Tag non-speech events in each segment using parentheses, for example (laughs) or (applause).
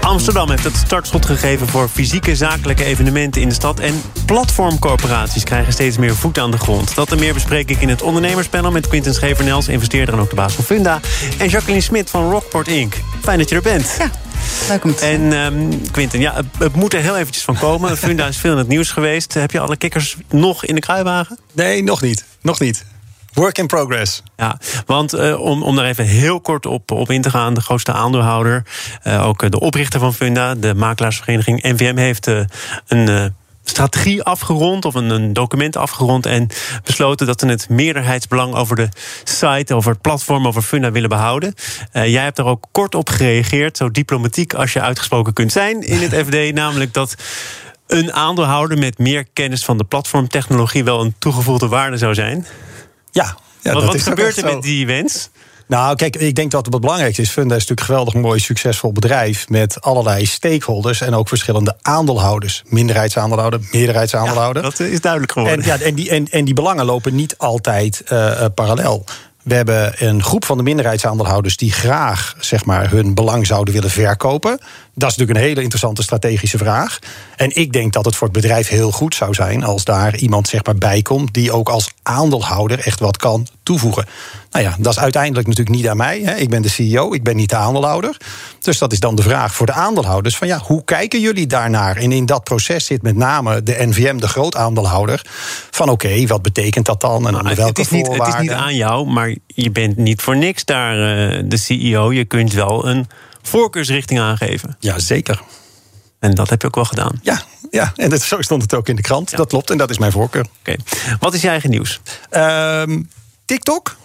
Amsterdam heeft het startschot gegeven voor fysieke zakelijke evenementen in de stad. En platformcorporaties krijgen steeds meer voet aan de grond. Dat en meer bespreek ik in het ondernemerspanel met Quinten Schevernels, investeerder en ook de baas van Funda. En Jacqueline Smit van Rockport Inc. Fijn dat je er bent. Ja. Leuk om te En um, Quinten, ja, het, het, moet er heel eventjes van komen. (laughs) Funda is veel in het nieuws geweest. Heb je alle kikkers nog in de kruiwagen? Nee, nog niet. Nog niet. Work in progress. Ja, want uh, om, om daar even heel kort op, op in te gaan, de grootste aandeelhouder, uh, ook de oprichter van Funda, de makelaarsvereniging NVM, heeft uh, een strategie afgerond of een, een, document afgerond en besloten dat ze het meerderheidsbelang over de site, over het platform, over Funda willen behouden. Uh, jij hebt daar ook kort op gereageerd, zo diplomatiek als je uitgesproken kunt zijn in het (laughs) FD, namelijk dat een aandeelhouder met meer kennis van de platformtechnologie wel een toegevoegde waarde zou zijn. Ja, ja wat, wat gebeurt er met die wens? Nou, kijk, ik denk dat het belangrijkste is. Funda is natuurlijk een geweldig mooi, succesvol bedrijf. met allerlei stakeholders en ook verschillende aandeelhouders. Minderheidsaandeelhouder, meerderheidsaandeelhouder. Ja, dat is duidelijk geworden. En, ja, en, die, en, en die belangen lopen niet altijd uh, parallel. We hebben een groep van de minderheidsaandeelhouders die graag zeg maar, hun belang zouden willen verkopen. Dat is natuurlijk een hele interessante strategische vraag. En ik denk dat het voor het bedrijf heel goed zou zijn als daar iemand zeg maar, bij komt die ook als aandeelhouder echt wat kan toevoegen. Nou ja, dat is uiteindelijk natuurlijk niet aan mij. Hè. Ik ben de CEO, ik ben niet de aandeelhouder. Dus dat is dan de vraag voor de aandeelhouders: van ja, hoe kijken jullie daarnaar? En in dat proces zit met name de NVM, de grootaandeelhouder. Van oké, okay, wat betekent dat dan? En nou, welke het, is niet, het is niet aan jou, maar je bent niet voor niks daar uh, de CEO. Je kunt wel een voorkeursrichting aangeven. Ja, zeker. En dat heb je ook wel gedaan. Ja, ja. en dat, zo stond het ook in de krant. Ja. Dat klopt, en dat is mijn voorkeur. Oké. Okay. Wat is je eigen nieuws? Uh, TikTok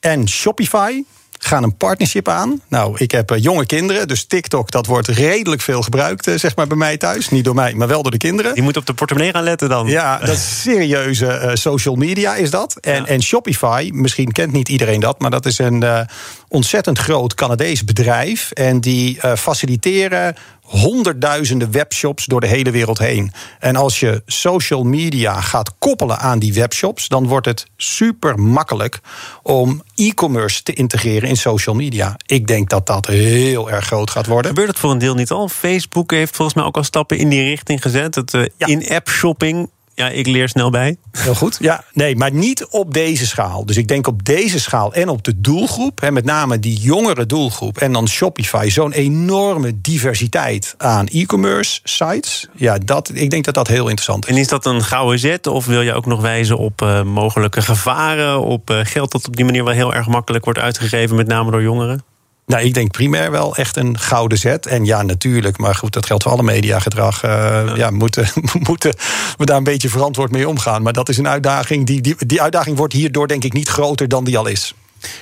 en Shopify gaan een partnership aan. Nou, ik heb uh, jonge kinderen, dus TikTok dat wordt redelijk veel gebruikt, uh, zeg maar bij mij thuis. Niet door mij, maar wel door de kinderen. Je moet op de portemonnee gaan letten dan. Ja, dat is (laughs) serieuze uh, social media is dat. En, ja. en, Shopify, misschien kent niet iedereen dat, maar dat is een ontzettend groot Canadees bedrijf. En die faciliteren honderdduizenden webshops door de hele wereld heen. En als je social media gaat koppelen aan die webshops, dan wordt het super makkelijk om e-commerce te integreren in social media. Ik denk dat dat heel erg groot gaat worden. Gebeurt het voor een deel niet al? Facebook heeft volgens mij ook al stappen in die richting gezet. Het uh, ja. in-app shopping ja, ik leer snel bij. Heel goed. Ja, nee, maar niet op deze schaal. Dus ik denk op deze schaal en op de doelgroep, hè, met name die jongere doelgroep en dan Shopify, zo'n enorme diversiteit aan e-commerce sites. Ja, dat, ik denk dat dat heel interessant is. En is dat een gouden zet of wil je ook nog wijzen op uh, mogelijke gevaren, op uh, geld dat op die manier wel heel erg makkelijk wordt uitgegeven, met name door jongeren? Nou, ik denk primair wel echt een gouden zet. En ja, natuurlijk, maar goed, dat geldt voor alle mediagedrag. Uh, ja. ja, moeten, (laughs) moeten we daar een beetje verantwoord mee omgaan. Maar dat is een uitdaging. Die, die, die uitdaging wordt hierdoor denk ik niet groter dan die al is.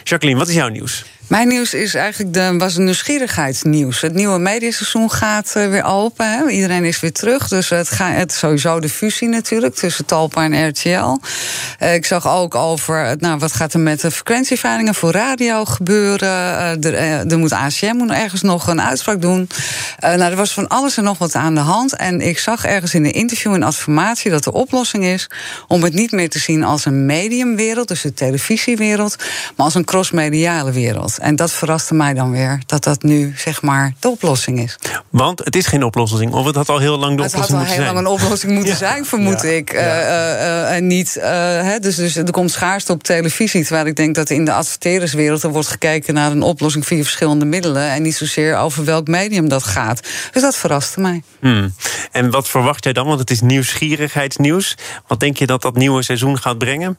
Jacqueline, wat is jouw nieuws? Mijn nieuws is eigenlijk de, was een nieuwsgierigheidsnieuws. Het nieuwe mediaseizoen gaat uh, weer open. Hè. Iedereen is weer terug. Dus het gaat sowieso de fusie natuurlijk tussen Talpa en RTL. Uh, ik zag ook over nou, wat gaat er met de frequentieveilingen voor radio gebeuren. Uh, er, er, moet ACM moet ergens nog een uitspraak doen. nou, er was van alles en nog wat aan de hand. En ik zag ergens in een interview en adformatie dat de oplossing is om het niet meer te zien als een mediumwereld, dus de televisiewereld, maar als een crossmediale wereld. En dat verraste mij dan weer, dat dat nu zeg maar de oplossing is. Want het is geen oplossing, of het had al heel lang de het oplossing moeten zijn. Het had al heel lang een oplossing moeten (laughs) ja. zijn, vermoed ja. ik. Ja. Uh, uh, en niet, hè, dus, dus er komt schaarste op televisie. Terwijl ik denk dat in de adverteerderswereld er wordt gekeken naar een oplossing via verschillende middelen. En niet zozeer over welk medium dat gaat. Dus dat verraste mij. Hmm. En wat verwacht jij dan? Want het is nieuwsgierigheidsnieuws. Wat denk je dat dat nieuwe seizoen gaat brengen?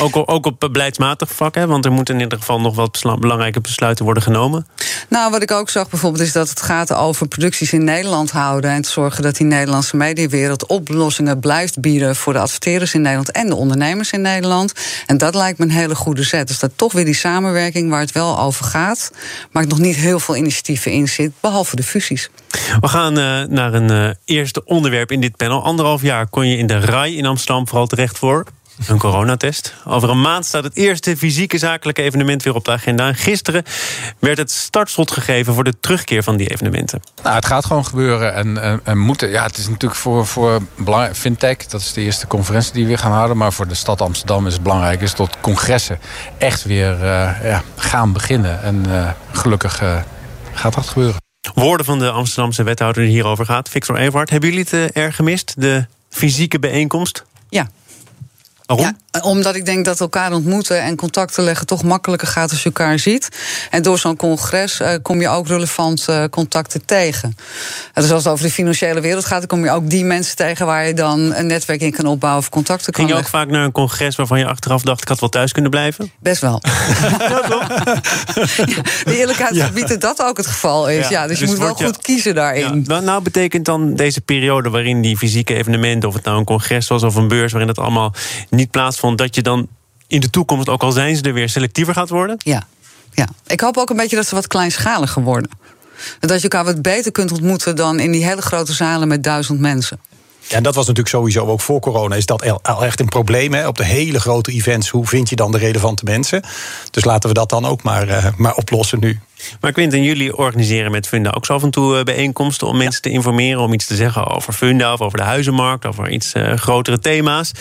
Ook, ook op beleidsmatig vlak, hè? want er moeten in ieder geval nog wat belangrijke besluiten worden genomen. Nou, wat ik ook zag bijvoorbeeld is dat het gaat over producties in Nederland houden. En te zorgen dat die Nederlandse mediawereld oplossingen blijft bieden voor de adverteerders in Nederland en de ondernemers in Nederland. En dat lijkt me een hele goede zet. Dus dat toch weer die samenwerking waar het wel over gaat, maar nog niet heel veel initiatieven in zit, behalve de fusies. We gaan uh, naar een uh, eerste onderwerp in dit panel. Anderhalf jaar kon je in de RAI in Amsterdam vooral terecht voor een coronatest. Over een maand staat het eerste fysieke zakelijke evenement weer op de agenda. En gisteren werd het startslot gegeven voor de terugkeer van die evenementen. Nou, het gaat gewoon gebeuren en, en, en moeten. Ja, het is natuurlijk voor, voor. Fintech, dat is de eerste conferentie die we weer gaan houden. Maar voor de stad Amsterdam is het belangrijk is dat congressen echt weer uh, ja, gaan beginnen. En uh, gelukkig uh, gaat dat gebeuren. Woorden van de Amsterdamse wethouder die hierover gaat, Victor Evert. Hebben jullie het erg gemist, de fysieke bijeenkomst? Ja, Waarom? Ja, omdat ik denk dat elkaar ontmoeten en contacten leggen toch makkelijker gaat als je elkaar ziet. En door zo'n congres uh, kom je ook relevante uh, contacten tegen. En dus als het over de financiële wereld gaat, dan kom je ook die mensen tegen waar je dan een netwerk in kan opbouwen of contacten kan Ging je ook leggen. vaak naar een congres waarvan je achteraf dacht: ik had wel thuis kunnen blijven? Best wel. (laughs) (laughs) ja, de eerlijkheid ja. verbiedt dat dat ook het geval is. Ja, dus, dus je moet wel je... goed kiezen daarin. Ja, nou betekent dan deze periode waarin die fysieke evenementen, of het nou een congres was of een beurs, waarin dat allemaal niet plaatsvond, dat je dan in de toekomst, ook al zijn ze er weer, selectiever gaat worden? Ja. ja. Ik hoop ook een beetje dat ze wat kleinschaliger worden. Dat je elkaar wat beter kunt ontmoeten dan in die hele grote zalen met duizend mensen. Ja, en dat was natuurlijk sowieso ook voor corona. Is dat al echt een probleem? Hè? Op de hele grote events, hoe vind je dan de relevante mensen? Dus laten we dat dan ook maar, uh, maar oplossen nu. Maar Quinten, jullie organiseren met Funda ook zo af en toe bijeenkomsten om mensen te informeren, om iets te zeggen over Funda of over de huizenmarkt, over iets uh, grotere thema's.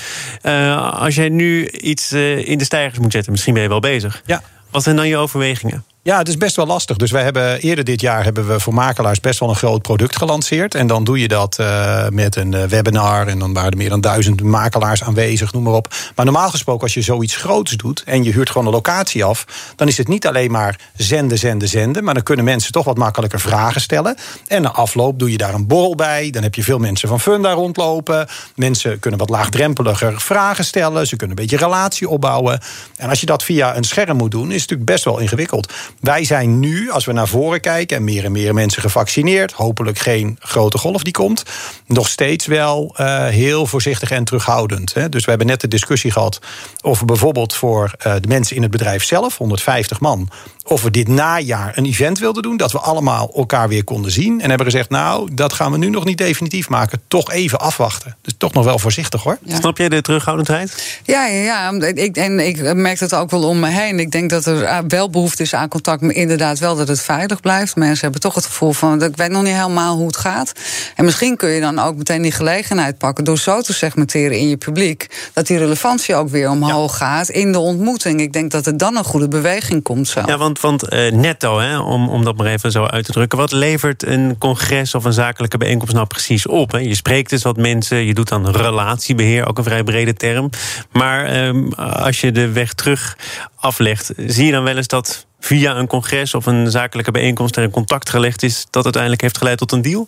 Uh, als jij nu iets uh, in de stijgers moet zetten, misschien ben je wel bezig. Ja. Wat zijn dan je overwegingen? Ja, het is best wel lastig. Dus wij hebben eerder dit jaar hebben we voor makelaars best wel een groot product gelanceerd. En dan doe je dat uh, met een uh, webinar. En dan waren er meer dan duizend makelaars aanwezig, noem maar op. Maar normaal gesproken, als je zoiets groots doet en je huurt gewoon een locatie af, dan is het niet alleen maar zenden, zenden, zenden. Maar dan kunnen mensen toch wat makkelijker vragen stellen. En na afloop doe je daar een borrel bij. Dan heb je veel mensen van Funda rondlopen. Mensen kunnen wat laagdrempeliger vragen stellen. Ze kunnen een beetje relatie opbouwen. En als je dat via een scherm moet doen, is het natuurlijk best wel ingewikkeld. Wij zijn nu, als we naar voren kijken en meer en meer mensen gevaccineerd, hopelijk geen grote golf die komt, nog steeds wel uh, heel voorzichtig en terughoudend. Hè. Dus we hebben net de discussie gehad of bijvoorbeeld voor uh, de mensen in het bedrijf zelf, 150 man, of we dit najaar een event wilden doen, dat we allemaal elkaar weer konden zien. En hebben gezegd, nou, dat gaan we nu nog niet definitief maken. Toch even afwachten. Dus toch nog wel voorzichtig hoor. Ja. Snap jij de terughoudendheid? Ja, ja, ja. Ik, en ik merk het ook wel om me heen. Ik denk dat er wel behoefte is aan contact, maar inderdaad wel dat het veilig blijft. Mensen hebben toch het gevoel van, ik weet nog niet helemaal hoe het gaat. En misschien kun je dan ook meteen die gelegenheid pakken door zo te segmenteren in je publiek, dat die relevantie ook weer omhoog ja. gaat in de ontmoeting. Ik denk dat er dan een goede beweging komt zo. Ja, want want uh, netto, hè, om, om dat maar even zo uit te drukken... wat levert een congres of een zakelijke bijeenkomst nou precies op? Hè? Je spreekt dus wat mensen, je doet dan relatiebeheer... ook een vrij brede term. Maar um, als je de weg terug aflegt... zie je dan wel eens dat via een congres of een zakelijke bijeenkomst... er een contact gelegd is dat uiteindelijk heeft geleid tot een deal?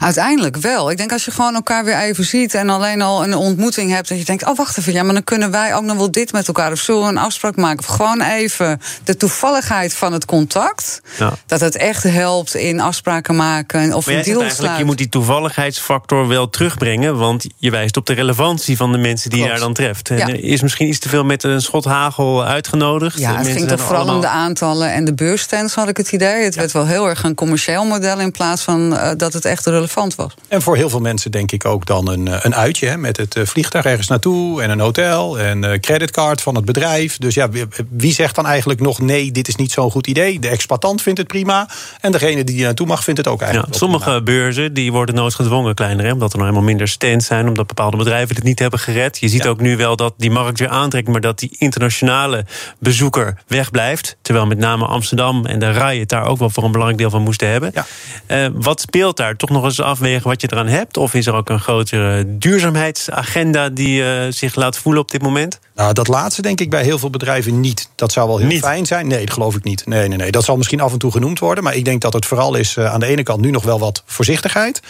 Uiteindelijk wel. Ik denk als je gewoon elkaar weer even ziet en alleen al een ontmoeting hebt. en je denkt: oh, wacht even, ja, maar dan kunnen wij ook nog wel dit met elkaar. Of zullen we een afspraak maken? Of gewoon even de toevalligheid van het contact. Ja. Dat het echt helpt in afspraken maken of maar een deal sluiten. Je moet die toevalligheidsfactor wel terugbrengen. Want je wijst op de relevantie van de mensen die Klopt. je daar dan treft. En ja. er is misschien iets te veel met een schot hagel uitgenodigd. Ja, het ging toch vooral allemaal... om de aantallen en de beursstands, had ik het idee. Het ja. werd wel heel erg een commercieel model in plaats van uh, dat het echt relevant was. En voor heel veel mensen denk ik ook dan een, een uitje hè, met het vliegtuig ergens naartoe en een hotel en een creditcard van het bedrijf. Dus ja, wie zegt dan eigenlijk nog nee, dit is niet zo'n goed idee? De exploitant vindt het prima en degene die er naartoe mag vindt het ook eigenlijk. Ja, sommige prima. beurzen die worden noodgedwongen kleiner, hè, omdat er nou helemaal minder stands zijn, omdat bepaalde bedrijven het niet hebben gered. Je ziet ja. ook nu wel dat die markt weer aantrekt, maar dat die internationale bezoeker wegblijft. Terwijl met name Amsterdam en de RAI het daar ook wel voor een belangrijk deel van moesten hebben. Ja. Uh, wat speelt daar? Toch nog eens afwegen wat je eraan hebt? Of is er ook een grotere duurzaamheidsagenda die uh, zich laat voelen op dit moment? Nou, dat laatste denk ik bij heel veel bedrijven niet. Dat zou wel heel niet. fijn zijn. Nee, dat geloof ik niet. Nee, nee, nee. Dat zal misschien af en toe genoemd worden. Maar ik denk dat het vooral is uh, aan de ene kant nu nog wel wat voorzichtigheid.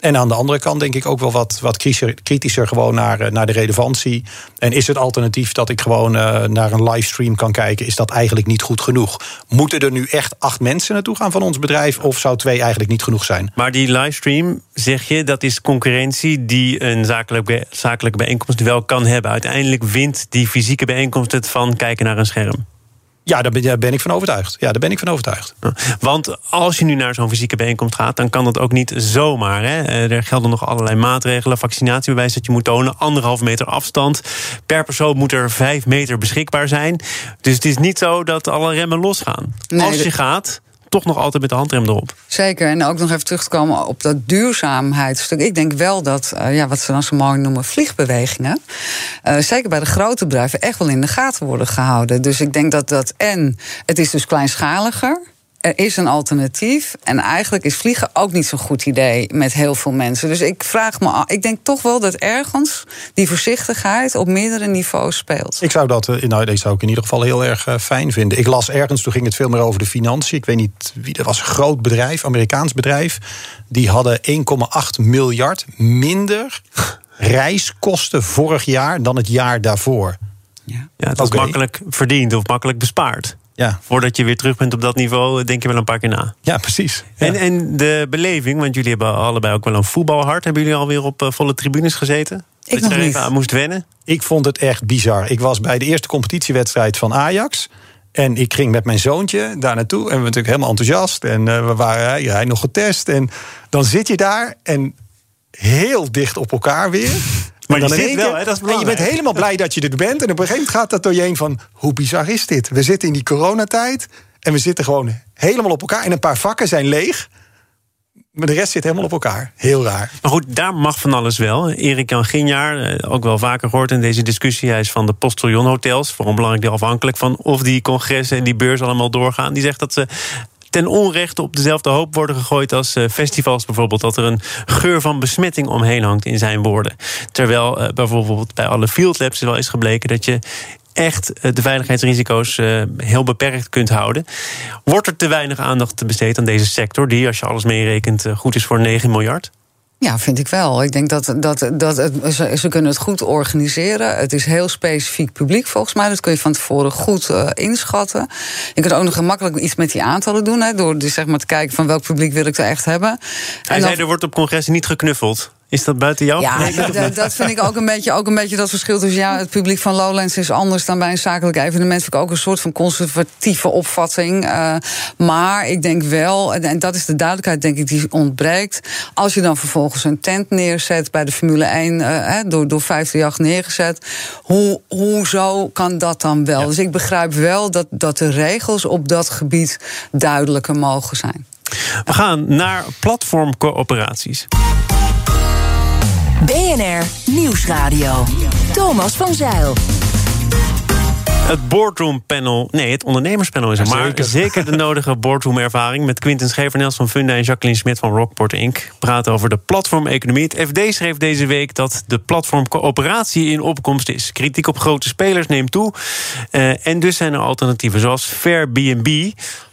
En aan de andere kant denk ik ook wel wat, wat kritischer gewoon naar, uh, naar de relevantie. En is het alternatief dat ik gewoon naar een livestream kan kijken, is dat eigenlijk niet goed genoeg? Moeten er nu echt acht mensen naartoe gaan van ons bedrijf? Of zou twee eigenlijk niet genoeg zijn? Maar die livestream, zeg je, dat is concurrentie die een zakelijke, zakelijke bijeenkomst wel kan hebben. Uiteindelijk wint die fysieke bijeenkomst het van kijken naar een scherm. Ja, daar ben, daar ben ik van overtuigd. Ja, daar ben ik van overtuigd. Want als je nu naar zo'n fysieke bijeenkomst gaat, dan kan dat ook niet zomaar. Hè? Eh, er gelden nog allerlei maatregelen, vaccinatiebewijs dat je moet tonen, anderhalf meter afstand. Per persoon moet er vijf meter beschikbaar zijn. Dus het is niet zo dat alle remmen losgaan. Nee, als je dat- gaat, toch nog altijd met de handrem erop. Zeker. En ook nog even terug te komen op dat duurzaamheidsstuk. Ik denk wel dat, eh, ja, wat ze dan zo mooi noemen, vliegbewegingen. eh, zeker bij de grote bedrijven echt wel in de gaten worden gehouden. Dus ik denk dat dat. En het is dus kleinschaliger. Er is een alternatief. En eigenlijk is vliegen ook niet zo'n goed idee met heel veel mensen. Dus ik vraag me af. Ik denk toch wel dat ergens die voorzichtigheid op meerdere niveaus speelt. Ik zou dat eh, nou, deze zou ik in ieder geval heel erg eh, fijn vinden. Ik las ergens, toen ging het veel meer over de financiën. Ik weet niet wie dat was, een groot bedrijf, Amerikaans bedrijf. Die hadden 1,8 miljard minder reiskosten vorig jaar dan het jaar daarvoor. Ja. Ja, het is Oké. makkelijk verdiend of makkelijk bespaard. Ja, Voordat je weer terug bent op dat niveau, denk je wel een paar keer na. ja precies. Ja. En, en de beleving, want jullie hebben allebei ook wel een voetbalhart. Hebben jullie alweer op eh, volle tribunes gezeten? dat nog je niet. even aan moest wennen? Ik vond het echt bizar. Ik was bij de eerste competitiewedstrijd van Ajax. En ik ging met mijn zoontje daar naartoe. En we waren natuurlijk helemaal enthousiast. En eh, we waren hij, hij nog getest. En dan zit je daar en heel dicht op elkaar weer. Maar je zit wel, hè, dat is En je bent helemaal blij dat je er bent. En op een gegeven moment gaat dat door je heen van... hoe bizar is dit? We zitten in die coronatijd. En we zitten gewoon helemaal op elkaar. En een paar vakken zijn leeg. Maar de rest zit helemaal op elkaar. Heel raar. Maar goed, daar mag van alles wel. Erik Jan Ginjaar, eh, ook wel vaker gehoord in deze discussie. Hij is van de Postillon Hotels. Voor een belangrijk deel afhankelijk van of die congressen en die beurs allemaal doorgaan. Die zegt dat ze ten onrechte op dezelfde hoop worden gegooid als eh, festivals bijvoorbeeld. Dat er een geur van besmetting omheen hangt in zijn woorden. Terwijl eh, bijvoorbeeld bij alle field labs wel is gebleken dat je echt eh, de veiligheidsrisico's heel beperkt kunt houden. Wordt er te weinig aandacht besteed aan deze sector, die, als je alles meerekent, goed is voor 9 miljard? Ja, vind ik wel. Ik denk dat, dat, dat het, ze, ze kunnen het goed organiseren. Het is heel specifiek publiek volgens mij. Dat kun je van tevoren goed eh, inschatten. Je kunt ook nog gemakkelijk iets met die aantallen doen. Hè, door dus zeg maar te kijken van welk publiek wil ik er echt hebben. Hij En zei, dan- er wordt op congressen niet geknuffeld. Is dat buiten jou? ja, dat, dat- vind ik ook een beetje, ook een beetje dat verschil tussen ja, het publiek van Lowlands is anders dan bij een zakelijk evenement. Vind ik ook een soort van conservatieve opvatting. Eh, maar ik denk wel, en, dat is de duidelijkheid, denk ik, die ontbreekt. Als je dan vervolgens een tent neerzet bij de Formule 1, eh, hè, door, door 538 neergezet. Hoe, hoezo kan dat dan wel? Dus ik begrijp wel dat, dat de regels op dat gebied duidelijker mogen zijn. We gaan naar platformcoöperaties. BNR Nieuwsradio. Thomas van Zeil. Het boardroom panel, nee, het ondernemerspanel is er. Maar Zeker. zeker de nodige (laughs) boardroom ervaring met Quinten Schevernels van Funda en Jacqueline Smit van Rockport Inc. praten over de platformeconomie. Het FD schreef deze week dat de platformcoöperatie in opkomst is. Kritiek op grote spelers neemt toe. Eh, en dus zijn er alternatieven, zoals Fairbnb.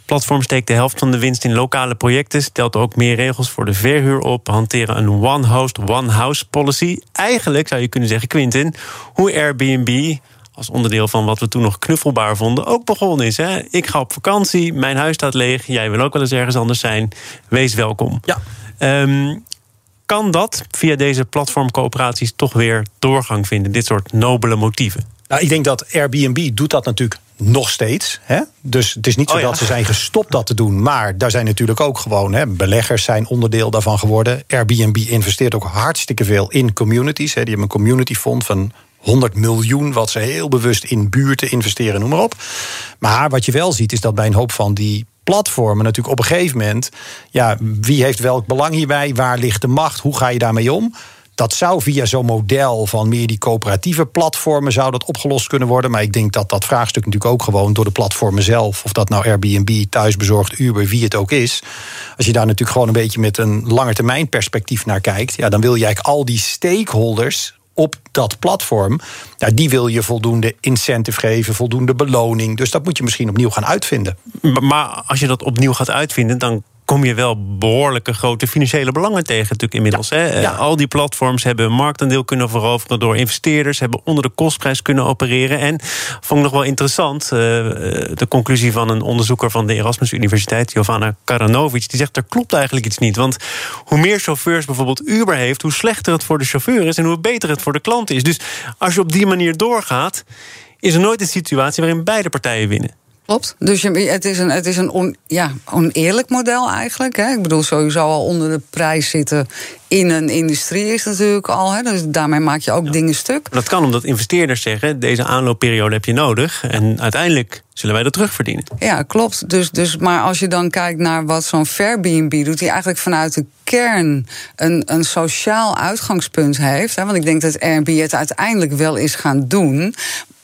Platform steekt de helft van de winst in lokale projecten, stelt ook meer regels voor de verhuur op, hanteren een one host, one house policy. Eigenlijk zou je kunnen zeggen, Quinten, hoe Airbnb als onderdeel van wat we toen nog knuffelbaar vonden, ook begonnen is. Hè? Ik ga op vakantie, mijn huis staat leeg, jij wil ook wel eens ergens anders zijn. Wees welkom. Ja. Ehm, kan dat via deze platformcoöperaties toch weer doorgang vinden, dit soort nobele motieven? Nou, ik denk dat Airbnb doet dat natuurlijk nog steeds. Hè? Dus het is niet zo Oh ja. dat ze zijn gestopt dat te doen. Maar daar zijn natuurlijk ook gewoon hè, beleggers zijn onderdeel daarvan geworden. Airbnb investeert ook hartstikke veel in communities. Hè. Die hebben een community fund van 100 miljoen, wat ze heel bewust in buurten investeren, noem maar op. Maar wat je wel ziet, is dat bij een hoop van die platformen natuurlijk op een gegeven moment, ja, wie heeft welk belang hierbij? Waar ligt de macht? Hoe ga je daarmee om? Dat zou via zo'n model van meer die coöperatieve platformen zou dat opgelost kunnen worden. Maar ik denk dat dat vraagstuk natuurlijk ook gewoon door de platformen zelf, of dat nou Airbnb, thuisbezorgd, Uber, wie het ook is. Als je daar natuurlijk gewoon een beetje met een langetermijn perspectief naar kijkt, ja, dan wil je eigenlijk al die stakeholders op dat platform, ja, die wil je voldoende incentive geven, voldoende beloning. Dus dat moet je misschien opnieuw gaan uitvinden. Maar als je dat opnieuw gaat uitvinden, dan kom je wel behoorlijke grote financiële belangen tegen natuurlijk inmiddels. Hè? Eh, ja. Al die platforms hebben een marktaandeel kunnen veroveren door investeerders, hebben onder de kostprijs kunnen opereren. En vond ik nog wel interessant, eh, de conclusie van een onderzoeker van de Erasmus Universiteit, Jovana Karanovic, die zegt er klopt eigenlijk iets niet. Want hoe meer chauffeurs bijvoorbeeld Uber heeft, hoe slechter het voor de chauffeur is en hoe beter het voor de klant is. Dus als je op die manier doorgaat, is er nooit een situatie waarin beide partijen winnen. Klopt. Dus je, het is een, het is een on, ja, oneerlijk model eigenlijk. Hè. Ik bedoel, sowieso al onder de prijs zitten in een industrie is natuurlijk al. Hè. Dus daarmee maak je ook dingen stuk. Dat kan omdat investeerders zeggen: deze aanloopperiode heb je nodig. En uiteindelijk zullen wij dat terugverdienen. Ja, klopt. Dus, dus, maar als je dan kijkt naar wat zo'n Airbnb doet, die eigenlijk vanuit de kern een, een sociaal uitgangspunt heeft. Hè, want ik denk dat Airbnb het uiteindelijk wel is gaan doen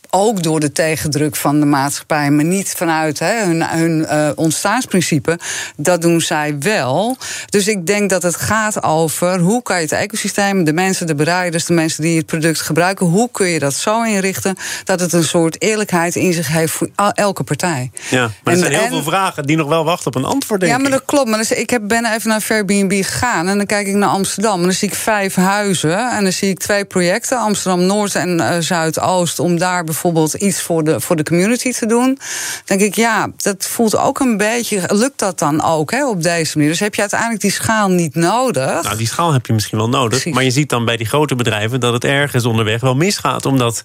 ook door de tegendruk van de maatschappij, maar niet vanuit hun, hun uh, ontstaansprincipe. Dat doen zij wel. Dus ik denk dat het gaat over hoe kan je het ecosysteem, de mensen, de bereiders, de mensen die het product gebruiken, hoe kun je dat zo inrichten dat het een soort eerlijkheid in zich heeft voor elke partij. Ja, maar er zijn heel veel vragen die nog wel wachten op een antwoord. Denk ja, maar dat klopt. Maar dus, ik heb, ben even naar Airbnb gegaan en dan kijk ik naar Amsterdam. En dan zie ik vijf huizen en dan zie ik twee projecten, Amsterdam Noord en uh, Zuidoost, om daar bijvoorbeeld bijvoorbeeld iets voor de, voor de community te doen. denk ik, ja, dat voelt ook een beetje. Lukt dat dan ook hè, op deze manier? Dus heb je uiteindelijk die schaal niet nodig? Nou, die schaal heb je misschien wel nodig. Maar je ziet dan bij die grote bedrijven dat het ergens onderweg wel misgaat. Omdat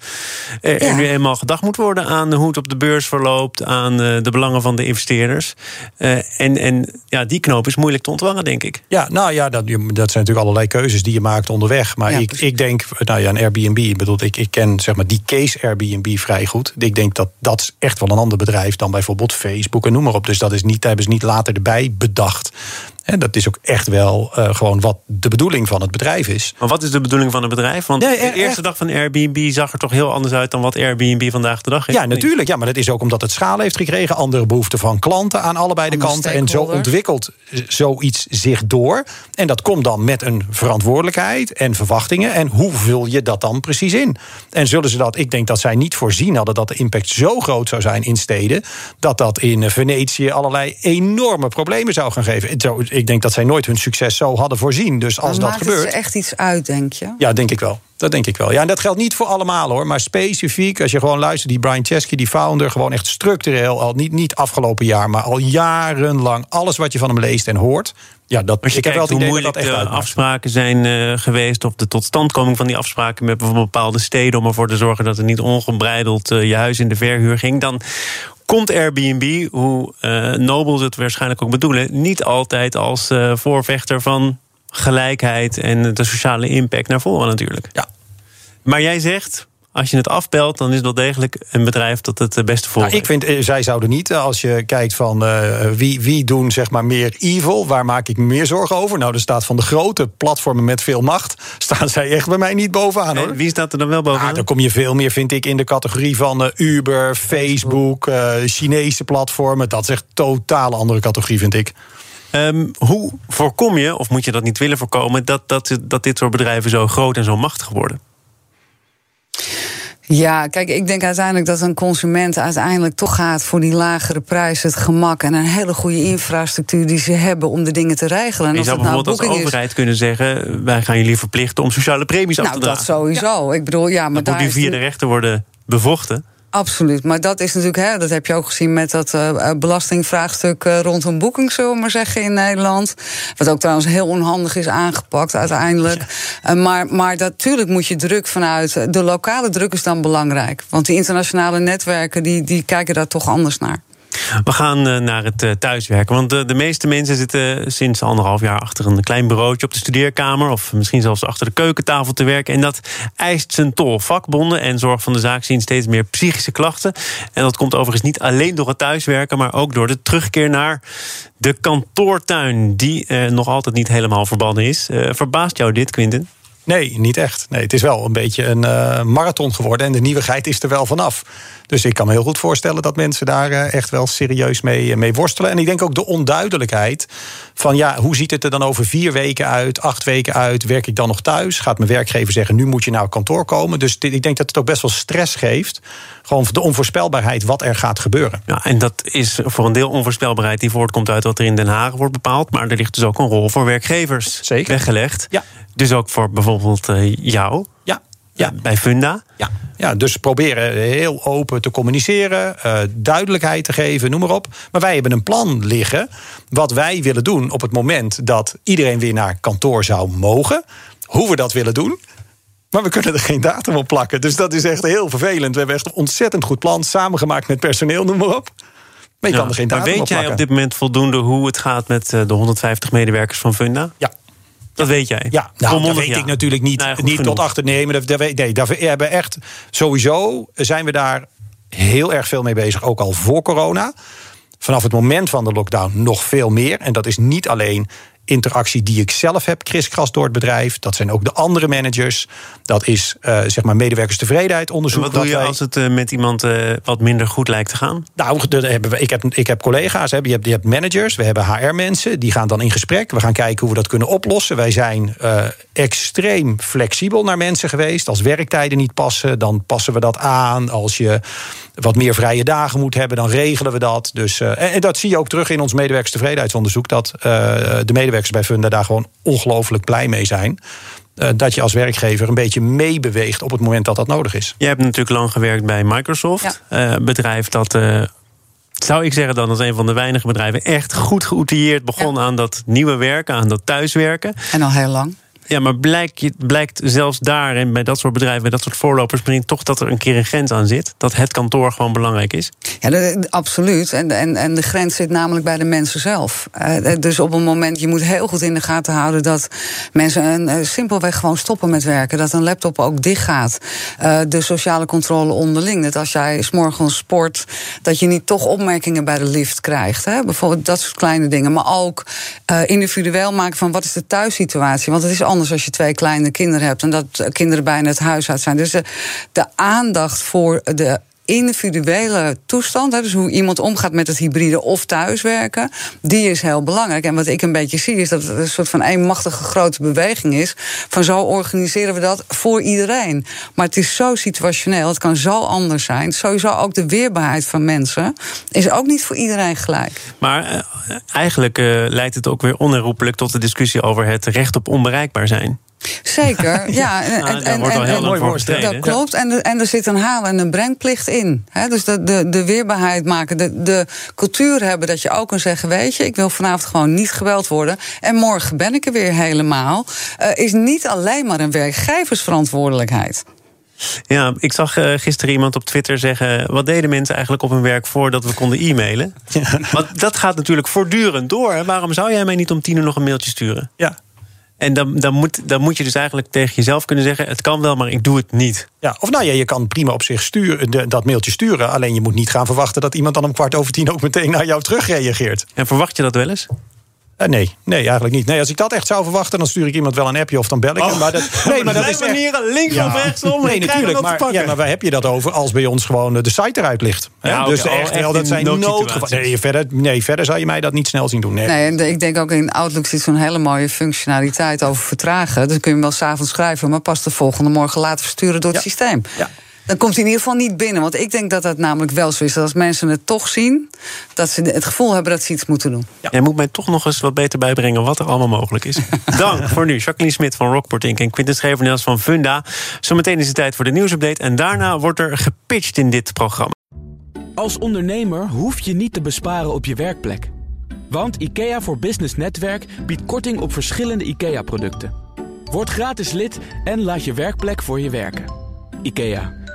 er, nu eenmaal gedacht moet worden aan hoe het op de beurs verloopt, aan eh, de belangen van de investeerders. Uh, en, en ja, die knoop is moeilijk te ontvangen, denk ik. Ja, nou ja, dat, dat zijn natuurlijk allerlei keuzes die je maakt onderweg. Maar ik, ik denk, nou ja, een Airbnb, bedoel, ik, ik ken zeg maar die case Airbnb vrij goed. Ik denk dat dat echt wel een ander bedrijf dan bijvoorbeeld Facebook en noem maar op. Dus dat is niet, hebben ze niet later erbij bedacht. En dat is ook echt wel uh, gewoon wat de bedoeling van het bedrijf is. Maar wat is de bedoeling van het bedrijf? Want de eerste dag van Airbnb zag er toch heel anders uit dan wat Airbnb vandaag de dag is. Ja, natuurlijk. Ja, maar dat is ook omdat het schaal heeft gekregen. Andere behoeften van klanten aan allebei de kanten. En zo ontwikkelt zoiets zich door. En dat komt dan met een verantwoordelijkheid en verwachtingen. En hoe vul je dat dan precies in? En zullen ze dat, ik denk dat zij niet voorzien hadden dat de impact zo groot zou zijn in steden. dat dat in Venetië allerlei enorme problemen zou gaan geven ik denk dat zij nooit hun succes zo hadden voorzien. Dus als dat gebeurt. Maakt er echt iets uit, denk je? Ja, denk ik wel. Dat denk ik wel. Ja, en dat geldt niet voor allemaal hoor. Maar specifiek, als je gewoon luistert, die Brian Chesky, die founder, gewoon echt structureel, al niet, niet afgelopen jaar, maar al jarenlang, alles wat je van hem leest en hoort. Ja, dat, Als je ik kijkt heb wel hoe moeilijk dat de afspraken zijn uh, geweest... of de totstandkoming van die afspraken met bijvoorbeeld bepaalde steden... om ervoor te zorgen dat er niet ongebreideld uh, je huis in de verhuur ging... dan komt Airbnb, hoe uh, nobel ze het waarschijnlijk ook bedoelen, niet altijd als uh, voorvechter van gelijkheid en de sociale impact naar voren natuurlijk. Ja. Maar jij zegt, als je het afbelt, dan is het wel degelijk een bedrijf dat het beste voor. Nou, ik vind, eh, zij zouden niet, eh, als je kijkt van uh, wie, wie doen zeg maar meer evil, waar maak ik me meer zorgen over? Nou, er staat van de grote platformen met veel macht, (laughs) staan zij echt bij mij niet bovenaan hoor. En wie staat er dan wel bovenaan? Ah, dan kom je veel meer, vind ik, in de categorie van uh, Uber, Facebook, uh, Chinese platformen. Dat is echt totaal andere categorie, vind ik. Um, hoe voorkom je, of moet je dat niet willen voorkomen, dat, dat, dat dit soort bedrijven zo groot en zo machtig worden? Ja, kijk, ik denk uiteindelijk dat een consument uiteindelijk toch gaat voor die lagere prijs, het gemak en een hele goede infrastructuur die ze hebben om de dingen te regelen. En je zou nou bijvoorbeeld als overheid kunnen zeggen: wij gaan jullie verplichten om sociale premies nou, af te dragen. Dat sowieso. Ik bedoel, ja, maar dat moet nu via de rechter worden bevochten. Absoluut, maar dat is natuurlijk, hè, dat heb je ook gezien met dat uh, belastingvraagstuk uh, rondom boeking, zullen we maar zeggen, in Nederland. Wat ook trouwens heel onhandig is aangepakt uiteindelijk. Ja. Uh, maar, maar natuurlijk moet je druk vanuit. De lokale druk is dan belangrijk. Want die internationale netwerken die, die kijken daar toch anders naar. We gaan eh, naar het eh, thuiswerken. Want de, de, meeste mensen zitten sinds anderhalf jaar achter een klein bureautje op de studeerkamer. Of misschien zelfs achter de keukentafel te werken. En dat eist zijn tol. Vakbonden en zorg van de zaak zien steeds meer psychische klachten. En dat komt overigens niet alleen door het thuiswerken, maar ook door de terugkeer naar de kantoortuin. Die nog altijd niet helemaal verbannen is. verbaast jou dit, Quinten? Nee, niet echt. Nee, het is wel een beetje een uh, marathon geworden en de nieuwigheid is er wel vanaf. Dus ik kan me heel goed voorstellen dat mensen daar uh, echt wel serieus mee, uh, mee worstelen. En ik denk ook de onduidelijkheid van ja, hoe ziet het er dan over vier weken uit, acht weken uit? Werk ik dan nog thuis? Gaat mijn werkgever zeggen nu moet je naar kantoor komen? Dus dit, ik denk dat het ook best wel stress geeft. Gewoon de onvoorspelbaarheid wat er gaat gebeuren. Ja, en dat is voor een deel onvoorspelbaarheid die voortkomt uit wat er in Den Haag wordt bepaald. Maar er ligt dus ook een rol voor werkgevers Zeker. weggelegd. Ja. Dus ook voor bijvoorbeeld uh, jou. Ja. Ja. Bij Funda. Ja. ja, dus proberen heel open te communiceren, uh, duidelijkheid te geven, noem maar op. Maar wij hebben een plan liggen wat wij willen doen op het moment dat iedereen weer naar kantoor zou mogen. Hoe we dat willen doen. Maar we kunnen er geen datum op plakken. Dus dat is echt heel vervelend. We hebben echt een ontzettend goed plan, samengemaakt met personeel, noem maar op. Maar je kan er geen maar datum weet op jij plakken. op dit moment voldoende hoe het gaat met eh, de 150 medewerkers van Funda? Ja. Dat weet jij? Ja, nou, dat weet ja. ik natuurlijk niet, Nou ja, goed niet genoeg. tot achter. Nee, maar dat, dat weet- nee, daar we hebben echt sowieso zijn we daar heel erg veel mee bezig, ook al voor corona. Vanaf het moment van de lockdown nog veel meer. En dat is niet alleen interactie die ik zelf heb, kriskras door het bedrijf. Dat zijn ook de andere managers. Dat is eh, zeg maar medewerkerstevredenheid En onderzoek. wat doe je wij- als het eh, met iemand eh, wat minder goed lijkt te gaan? Nou, hebben we, ik, heb, ik heb collega's. Je, hebt, je hebt managers, we hebben HR-mensen, die gaan dan in gesprek. We gaan kijken hoe we dat kunnen oplossen. Wij zijn extreem flexibel naar mensen geweest. Als werktijden niet passen, dan passen we dat aan. Als je wat meer vrije dagen moet hebben, dan regelen we dat. Dus, en, en dat zie je ook terug in ons medewerkerstevredenheidsonderzoek. Dat de medewerkers bij Funda daar gewoon ongelooflijk blij mee zijn. Eh, dat je als werkgever een beetje meebeweegt op het moment dat dat nodig is. Jij hebt natuurlijk lang gewerkt bij Microsoft. Eh, Een bedrijf dat, eh, zou ik zeggen dan, als een van de weinige bedrijven... echt goed geoutilleerd begon aan dat nieuwe werken, aan dat thuiswerken. En al heel lang. Ja, maar blijkt, zelfs daar en bij dat soort bedrijven, bij dat soort voorlopers, misschien toch dat er een keer een grens aan zit. Dat het kantoor gewoon belangrijk is. Ja, absoluut. En, en, en de grens zit namelijk bij de mensen zelf. Eh, dus op een moment, je moet heel goed in de gaten houden dat mensen een, eh, simpelweg gewoon stoppen met werken. Dat een laptop ook dicht gaat. Eh, de sociale controle onderling. Dat als jij s'morgens sport, dat je niet toch opmerkingen bij de lift krijgt. Hè? Bijvoorbeeld dat soort kleine dingen. Maar ook eh, individueel maken van wat is de thuissituatie. Want het is anders als je twee kleine kinderen hebt en dat eh, kinderen bijna het huis uit zijn. Dus de, de aandacht voor de individuele toestand, dus hoe iemand omgaat met het hybride of thuiswerken, die is heel belangrijk. En wat ik een beetje zie, is dat het een soort van een machtige grote beweging is. Van zo organiseren we dat voor iedereen. Maar het is zo situationeel, het kan zo anders zijn. Sowieso ook de weerbaarheid van mensen is ook niet voor iedereen gelijk. Maar eh, eigenlijk eh, leidt het ook weer onherroepelijk tot de discussie over het recht op onbereikbaar zijn. Zeker, (laughs) ja. En, Ah, daar wordt al heel lang voor gestreden. Dat klopt. En, er- en er zit een halen- en een brengplicht in. Hè, dus de, de, de weerbaarheid maken, de, de cultuur hebben dat je ook kan zeggen: Weet je, ik wil vanavond gewoon niet geweld worden. En morgen ben ik er weer helemaal. eh, is niet alleen maar een werkgeversverantwoordelijkheid. Ja, ik zag eh, gisteren iemand op Twitter zeggen: wat deden mensen eigenlijk op hun werk voordat we konden e-mailen? Want dat gaat natuurlijk voortdurend door. hè. Waarom zou jij mij niet om tien uur nog een mailtje sturen? Ja. En dan, dan, moet, dan moet je dus eigenlijk tegen jezelf kunnen zeggen: het kan wel, maar ik doe het niet. Ja, of nou ja, je kan prima op zich sturen, de- dat mailtje sturen. Alleen je moet niet gaan verwachten dat iemand dan om kwart over tien ook meteen naar jou terugreageert. En verwacht je dat wel eens? Eh, nee, nee, eigenlijk niet. Nee, als ik dat echt zou verwachten, dan stuur ik iemand wel een appje of dan bel ik hem. Maar dat, (laughs) nee, maar dat is echt... manieren, links Ja. of rechtsom. Nee, natuurlijk. Maar, ja, maar waar heb je dat over als bij ons gewoon eh, de site eruit ligt? Hè? Ja, dus oh, echt, dat zijn noodgevallen. Nee, verder, nee, verder zou je mij dat niet snel zien doen. Nee. Nee, en de- ik denk ook in Outlook zit zo'n hele mooie functionaliteit over vertragen. Dus kun je hem wel s'avonds schrijven, maar pas de volgende morgen laten versturen door het Ja. systeem. Ja. Dan komt hij in ieder geval niet binnen. Want ik denk dat dat namelijk wel zo is. Dat als mensen het toch zien, dat ze het gevoel hebben dat ze iets moeten doen. Jij moet mij toch nog eens wat beter bijbrengen wat er allemaal mogelijk is. (laughs) Dank voor nu. Jacqueline Smit van Rockport Inc. en Quinten Schevenels van Funda. Zometeen is het tijd voor de nieuwsupdate. En daarna wordt er gepitcht in dit programma. Als ondernemer hoef je niet te besparen op je werkplek. Want IKEA voor Business Netwerk biedt korting op verschillende IKEA-producten. Word gratis lid en laat je werkplek voor je werken. IKEA,